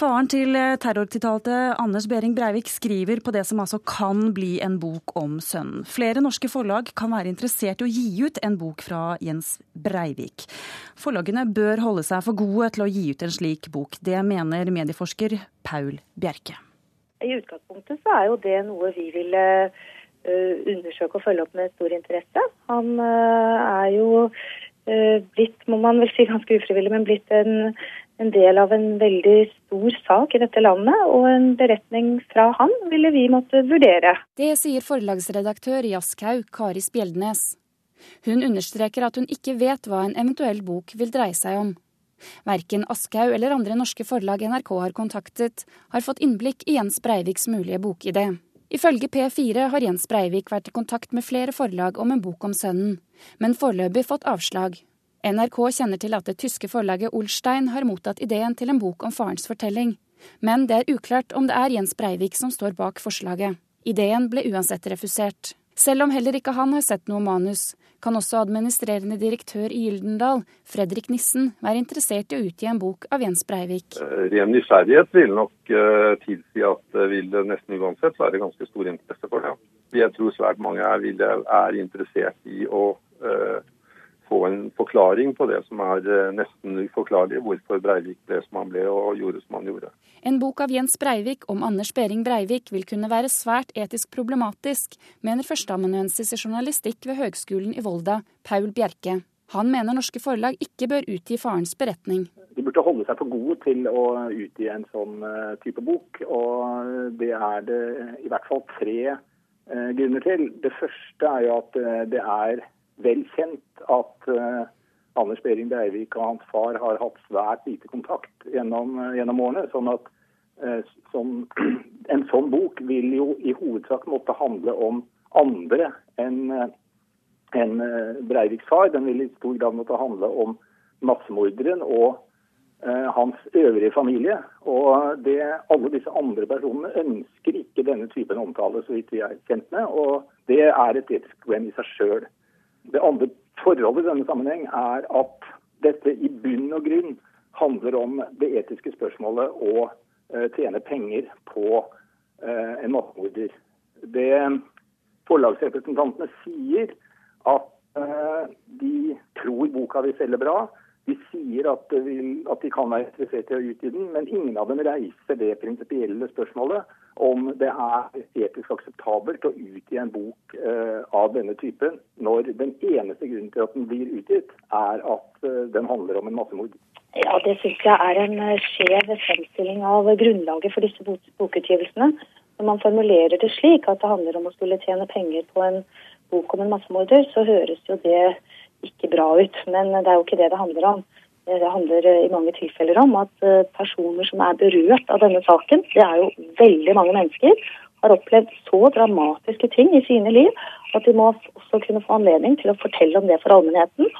Faren til terrortiltalte Anders Behring Breivik skriver på det som altså kan bli en bok om sønnen. Flere norske forlag kan være interessert i å gi ut en bok fra Jens Breivik. Forlagene bør holde seg for gode til å gi ut en slik bok. Det mener medieforsker Paul Bjerke. I utgangspunktet så er jo det noe vi ville uh, undersøke og følge opp med stor interesse. Han er jo blitt, må man vel si ganske ufrivillig, men blitt en, en, del av en veldig stor sak i dette landet. Og en beretning fra han ville vi måtte vurdere. Det sier forlagsredaktør i Aschhaug, Kari Spjeldnes. Hun understreker at hun ikke vet hva en eventuell bok vil dreie seg om. Verken Aschhaug eller andre norske forlag NRK har kontaktet, har fått innblikk i Jens Breiviks mulige bokidé. Ifølge P4 har Jens Breivik vært i kontakt med flere forlag om en bok om sønnen, men foreløpig fått avslag. NRK kjenner til at det tyske forlaget Olstein har mottatt ideen til en bok om farens fortelling, men det er uklart om det er Jens Breivik som står bak forslaget. Ideen ble uansett refusert. Selv om heller ikke han har sett noe manus, kan også administrerende direktør i Gyldendal, Fredrik Nissen, være interessert i å utgi en bok av Jens Breivik. Eh, ren nysgjerrighet vil nok uh, tilsi at det vil nesten uansett være ganske stor interesse for det. Jeg tror svært mange er, er interessert i å uh, få en forklaring på det som er eh, nesten uforklarlig, hvorfor Breivik ble som han ble og gjorde som han gjorde. En bok av Jens Breivik om Anders Behring Breivik vil kunne være svært etisk problematisk, mener førsteamanuensis i journalistikk ved Høgskolen i Volda, Paul Bjerke. Han mener norske forlag ikke bør utgi farens beretning. De burde holde seg for gode til å utgi en sånn eh, type bok. Og det er det i hvert fall tre eh, grunner til. Det første er jo at det er vel kjent at uh, Anders Behring Breivik og hans far har hatt svært lite kontakt gjennom, uh, gjennom årene. sånn at uh, som, En sånn bok vil jo i hovedsak måtte handle om andre enn en Breiviks far. Den vil i stor grad måtte handle om massemorderen og hans øvrige familie. Og det, alle disse andre personene ønsker ikke denne typen omtale, så vidt vi er kjent med. Og det er et etisk problem i seg sjøl. Det andre forholdet i denne sammenheng er at dette i bunn og grunn handler om det etiske spørsmålet å uh, tjene penger på uh, en matmorder. Det forlagsrepresentantene sier at uh, de tror boka vil selge bra. De sier at, de kan være interessert i å utgi den, men ingen av dem reiser det prinsipielle spørsmålet om det er etisk akseptabelt å utgi en bok eh, av denne typen, når den eneste grunnen til at den blir utgitt, er at eh, den handler om en massemord. Ja, Det syns jeg er en eh, skjev fremstilling av grunnlaget for disse bokutgivelsene. Når man formulerer det slik at det handler om å skulle tjene penger på en bok om en massemorder, så høres jo det ikke bra ut. Men det er jo ikke det det handler om. Det handler i mange tilfeller om at eh, personer som er berørt av denne saken, det er jo veldig mange mennesker, har opplevd så dramatiske ting i sine liv at de må også kunne få anledning til å fortelle om det for allmennheten.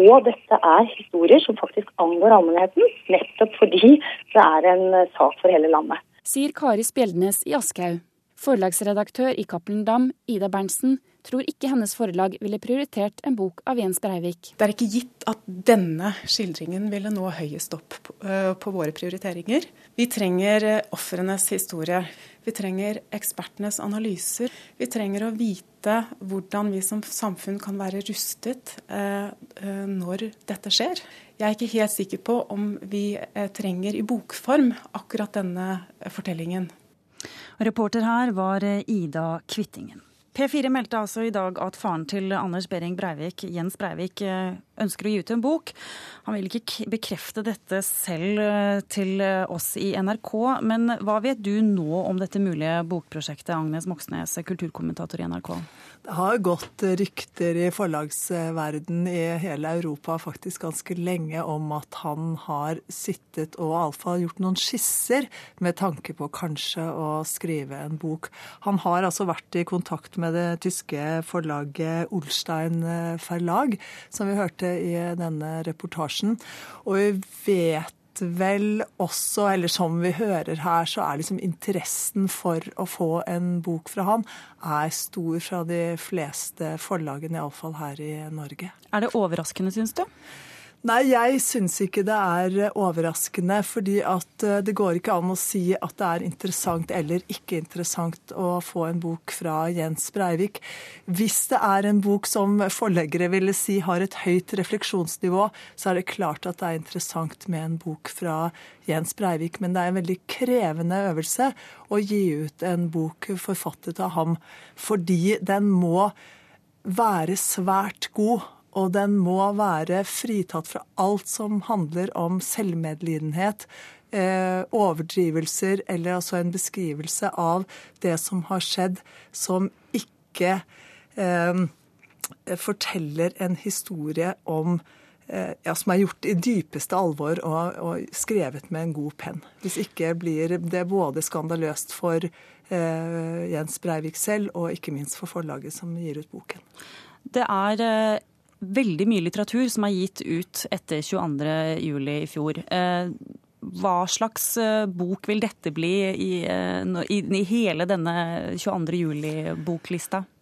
Og dette er historier som faktisk angår allmennheten, nettopp fordi det er en eh, sak for hele landet. Sier Kari Spjeldnes i Aschehoug. Forlagsredaktør i Cappelen Dam, Ida Berntsen, tror ikke hennes forlag ville prioritert en bok av Jens Breivik. Det er ikke gitt at denne skildringen ville nå høyest opp på, uh, våre prioriteringer. Vi trenger uh, ofrenes historie. Vi trenger ekspertenes analyser. Vi trenger å vite hvordan vi som samfunn kan være rustet uh, når dette skjer. Jeg er ikke helt sikker på om vi trenger i bokform akkurat denne fortellingen. Reporter her var eh, Ida Kvittingen. P4 meldte altså i dag at faren til Anders Behring Breivik, Jens Breivik, eh, ønsker å gi ut en bok. Han vil ikke bekrefte dette selv eh, til oss i NRK. Men hva vet du nå om dette mulige bokprosjektet, Agnes Moxnes, kulturkommentator i NRK? Det har gått rykter i forlagsverden i hele Europa faktisk ganske lenge om at han har sittet og iallfall gjort noen skisser med tanke på kanskje å skrive en bok. Han har altså vært i kontakt med det tyske forlaget Olstein Verlag, som vi hørte i denne reportasjen. Og vi vet vel også, eller som vi hører her, så er liksom interessen for å få en bok fra han er stor fra de fleste forlagene, iallfall her i Norge. Er det overraskende, syns du? Nei, jeg syns ikke det er overraskende. fordi at eh, det går ikke an å si at det er interessant eller ikke interessant å få en bok fra Jens Breivik. Hvis det er en bok som forleggere ville si har et høyt refleksjonsnivå, så er det klart at det er interessant med en bok fra Jens Breivik. Men det er en veldig krevende øvelse å gi ut en bok forfattet av ham, fordi den må være svært god og den må være fritatt fra alt som handler om selvmedlidenhet, eh, overdrivelser eller altså en beskrivelse av det som har skjedd, som ikke eh, forteller en historie om eh, ja, som er gjort i dypeste alvor og, og, skrevet med en god penn. Hvis ikke blir det både skandaløst for eh, Jens Breivik selv og ikke minst for forlaget som gir ut boken. Det er eh, veldig mye litteratur som er gitt ut etter 22.07. i fjor. Eh, hva slags eh, bok vil dette bli i, eh, i hele denne 22.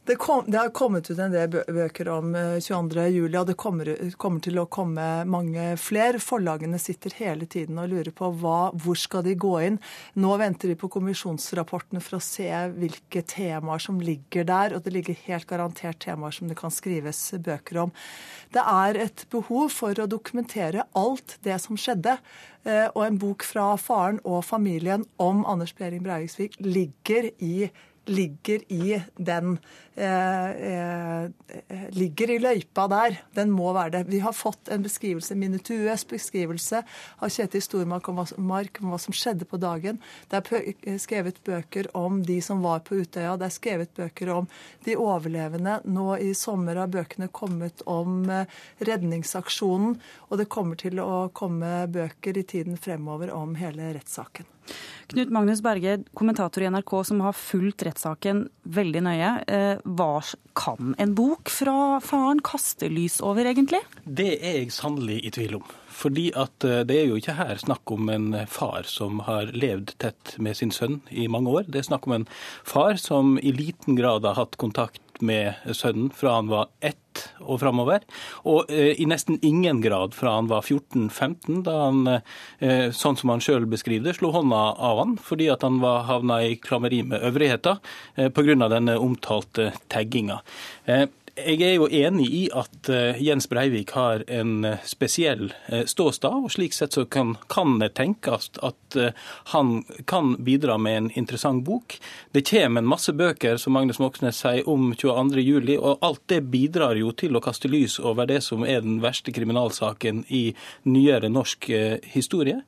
Det, kom, det, har kommet ut en del bøker om 22. Eh, og det kommer, kommer, til å komme mange flere. Forlagene sitter hele tiden og lurer på hva, hvor skal de gå inn. Nå venter de på kommisjonsrapportene for å se hvilke temaer som ligger der. Og det ligger helt garantert temaer som det kan skrives bøker om. Det er et behov for å dokumentere alt det som skjedde. Eh, og en bok fra faren og familien om Anders Behring Breiviksvik ligger i ligger i den eh, eh, ligger i løypa der. Den må være det. Vi har fått en beskrivelse, minutuøs beskrivelse av Kjetil Stormark om hva som skjedde på dagen. Det er skrevet bøker om de som var på Utøya. Det er skrevet bøker om de overlevende. Nå i sommer har bøkene kommet om eh, redningsaksjonen. Og det kommer til å komme bøker i tiden fremover om hele rettssaken. Knut Magnus Berge, kommentator i NRK som har fulgt rettssaken veldig nøye. Eh, hva kan en bok fra faren kaste lys over, egentlig? Det er jeg sannelig i tvil om. Fordi at eh, det er jo ikke her snakk om en far som har levd tett med sin sønn i mange år. Det er snakk om en far som i liten grad har hatt kontakt med sønnen fra han var ett og framover. Og eh, i nesten ingen grad fra han var 14-15, da han, eh, sånn som han sjøl beskriver det, slo hånda av han fordi at han var havna i klammeri med øvrigheter eh, pga. denne omtalte tagginga. Eh, jeg er jo enig i at uh, Jens Breivik har en uh, spesiell uh, ståstad, og slik sett så kan, kan det tenkes at han kan bidra med en interessant bok. Det kommer en masse bøker, som Magnus Moxnes sier, om 22.07, og alt det bidrar jo til å kaste lys over det som er den verste kriminalsaken i nyere norsk historie.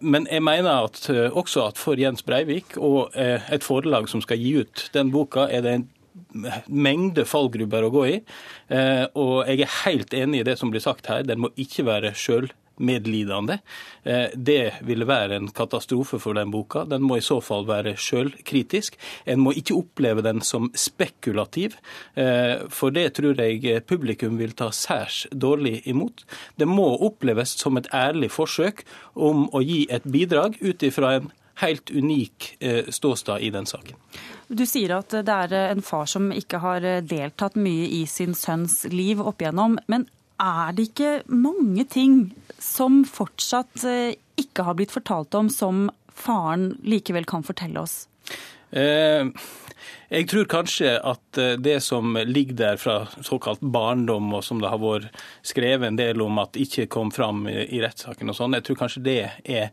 men jeg mener at, også at for Jens Breivik og et forlag som skal gi ut den boka, er det en mengde fallgrubber å gå i. Eh, og jeg er helt enig i det som blir sagt her. Den må ikke være sjøl medlidende. det ville være en katastrofe for den boka. Den må i så fall være sjølkritisk. En må ikke oppleve den som spekulativ, eh, for det tror jeg publikum vil ta særs dårlig imot. Det må oppleves som et ærlig forsøk om å gi et bidrag ut ifra en helt unik ståstad i den saken. Du sier at det er en far som ikke har deltatt mye i sin sønns liv opp igjennom. Men er det ikke mange ting som fortsatt eh, ikke har blitt fortalt om, som faren likevel kan fortelle oss? Eh, jeg tror kanskje at eh, det som ligger der fra såkalt barndom, og som det har vært skrevet en del om at ikke kom fram i rettssaken og sånn, jeg tror kanskje det er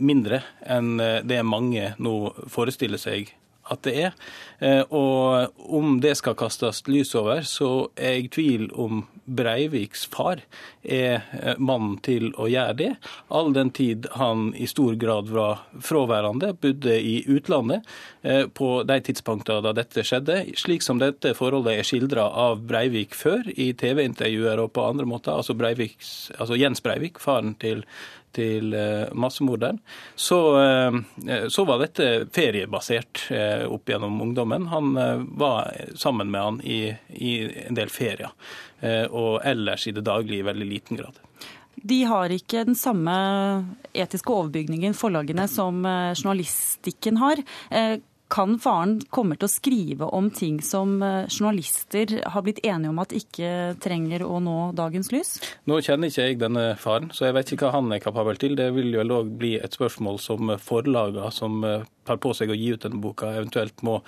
mindre enn det mange nå forestiller seg at det er. Eh, og om det skal kastes lys over, så er jeg i tvil om Breiviks far er eh, mannen til å gjøre det, all den tid han i stor grad var fraværende, bodde i utlandet eh, på de tidspunktene da dette skjedde. Slik som dette forholdet er skildra av Breivik før, i TV-intervjuer og på andre måter. Altså, altså Jens Breivik, faren til til eh, massemorderen, så, eh, så, var dette feriebasert eh, opp gjennom ungdommen. Han var sammen med han i, i en del ferier, og ellers i det daglige i veldig liten grad. De har ikke den samme etiske overbygningen, forlagene, som journalistikken har. Kan faren komme til å skrive om ting som eh, journalister har blitt enige om at ikke trenger å nå dagens lys? Nå kjenner ikke jeg denne faren, så jeg vet ikke hva han er kapabel til. Det vil jo òg bli et spørsmål som forlagene som tar på seg å gi ut denne boka, eventuelt må,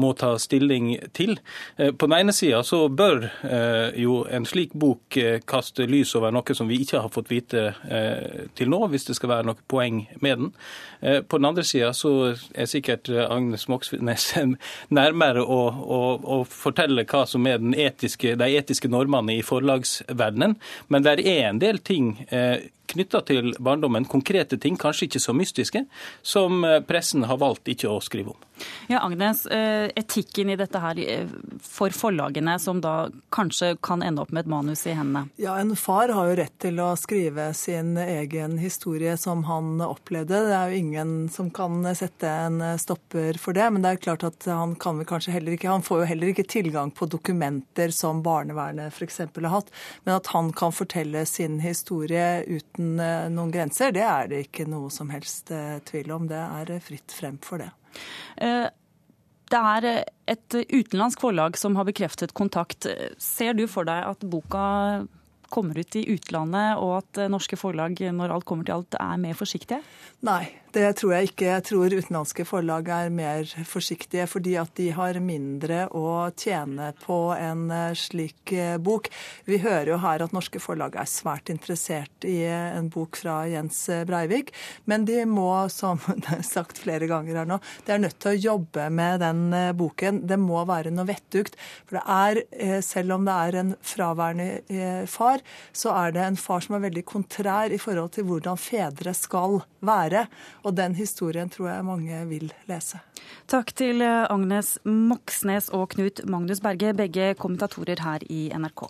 må ta stilling til. På den ene sida så bør jo en slik bok kaste lys over noe som vi ikke har fått vite til nå, hvis det skal være noe poeng med den. På den andre sida så er sikkert Agnes Moxnes nærmere å, å, å, fortelle hva som er etiske, de etiske normene i forlagsverdenen. Men det er en del ting eh, knytta til barndommen, konkrete ting, kanskje ikke så mystiske, som eh, pressen har valgt ikke å skrive om. Ja, Agnes, eh, Etikken i dette her eh, for forlagene, som da kanskje kan ende opp med et manus i hendene? Ja, En far har jo rett til å skrive sin egen historie som han opplevde. Det er jo ingen som kan sette en stopper for det. Men det er klart at han kan vel kanskje heller ikke Han får jo heller ikke tilgang på dokumenter som barnevernet f.eks. har hatt. Men at han kan fortelle sin historie uten eh, noen grenser, det er det ikke noe som helst tvil om. Det er fritt frem for det. Eh, det er et utenlandsk forlag som har bekreftet kontakt. Ser du for deg at boka kommer ut i utlandet, og at norske forlag, når alt kommer til alt, er mer forsiktige? Nei, det tror jeg ikke. Jeg tror utenlandske forlag er mer forsiktige fordi at de har mindre å tjene på en eh, slik eh, bok. Vi hører jo her at norske forlag er svært interessert i eh, en bok fra Jens Breivik, men de må, som sagt flere ganger her nå, de er nødt til å jobbe med den boken. Det må være noe vettugt. For det er, selv om det er en fraværende far, så er det en far som er veldig kontrær i forhold til hvordan fedre skal være. Og den historien tror jeg mange vil lese. Takk til Agnes Moxnes og Knut Magnus Berge, begge kommentatorer her i NRK.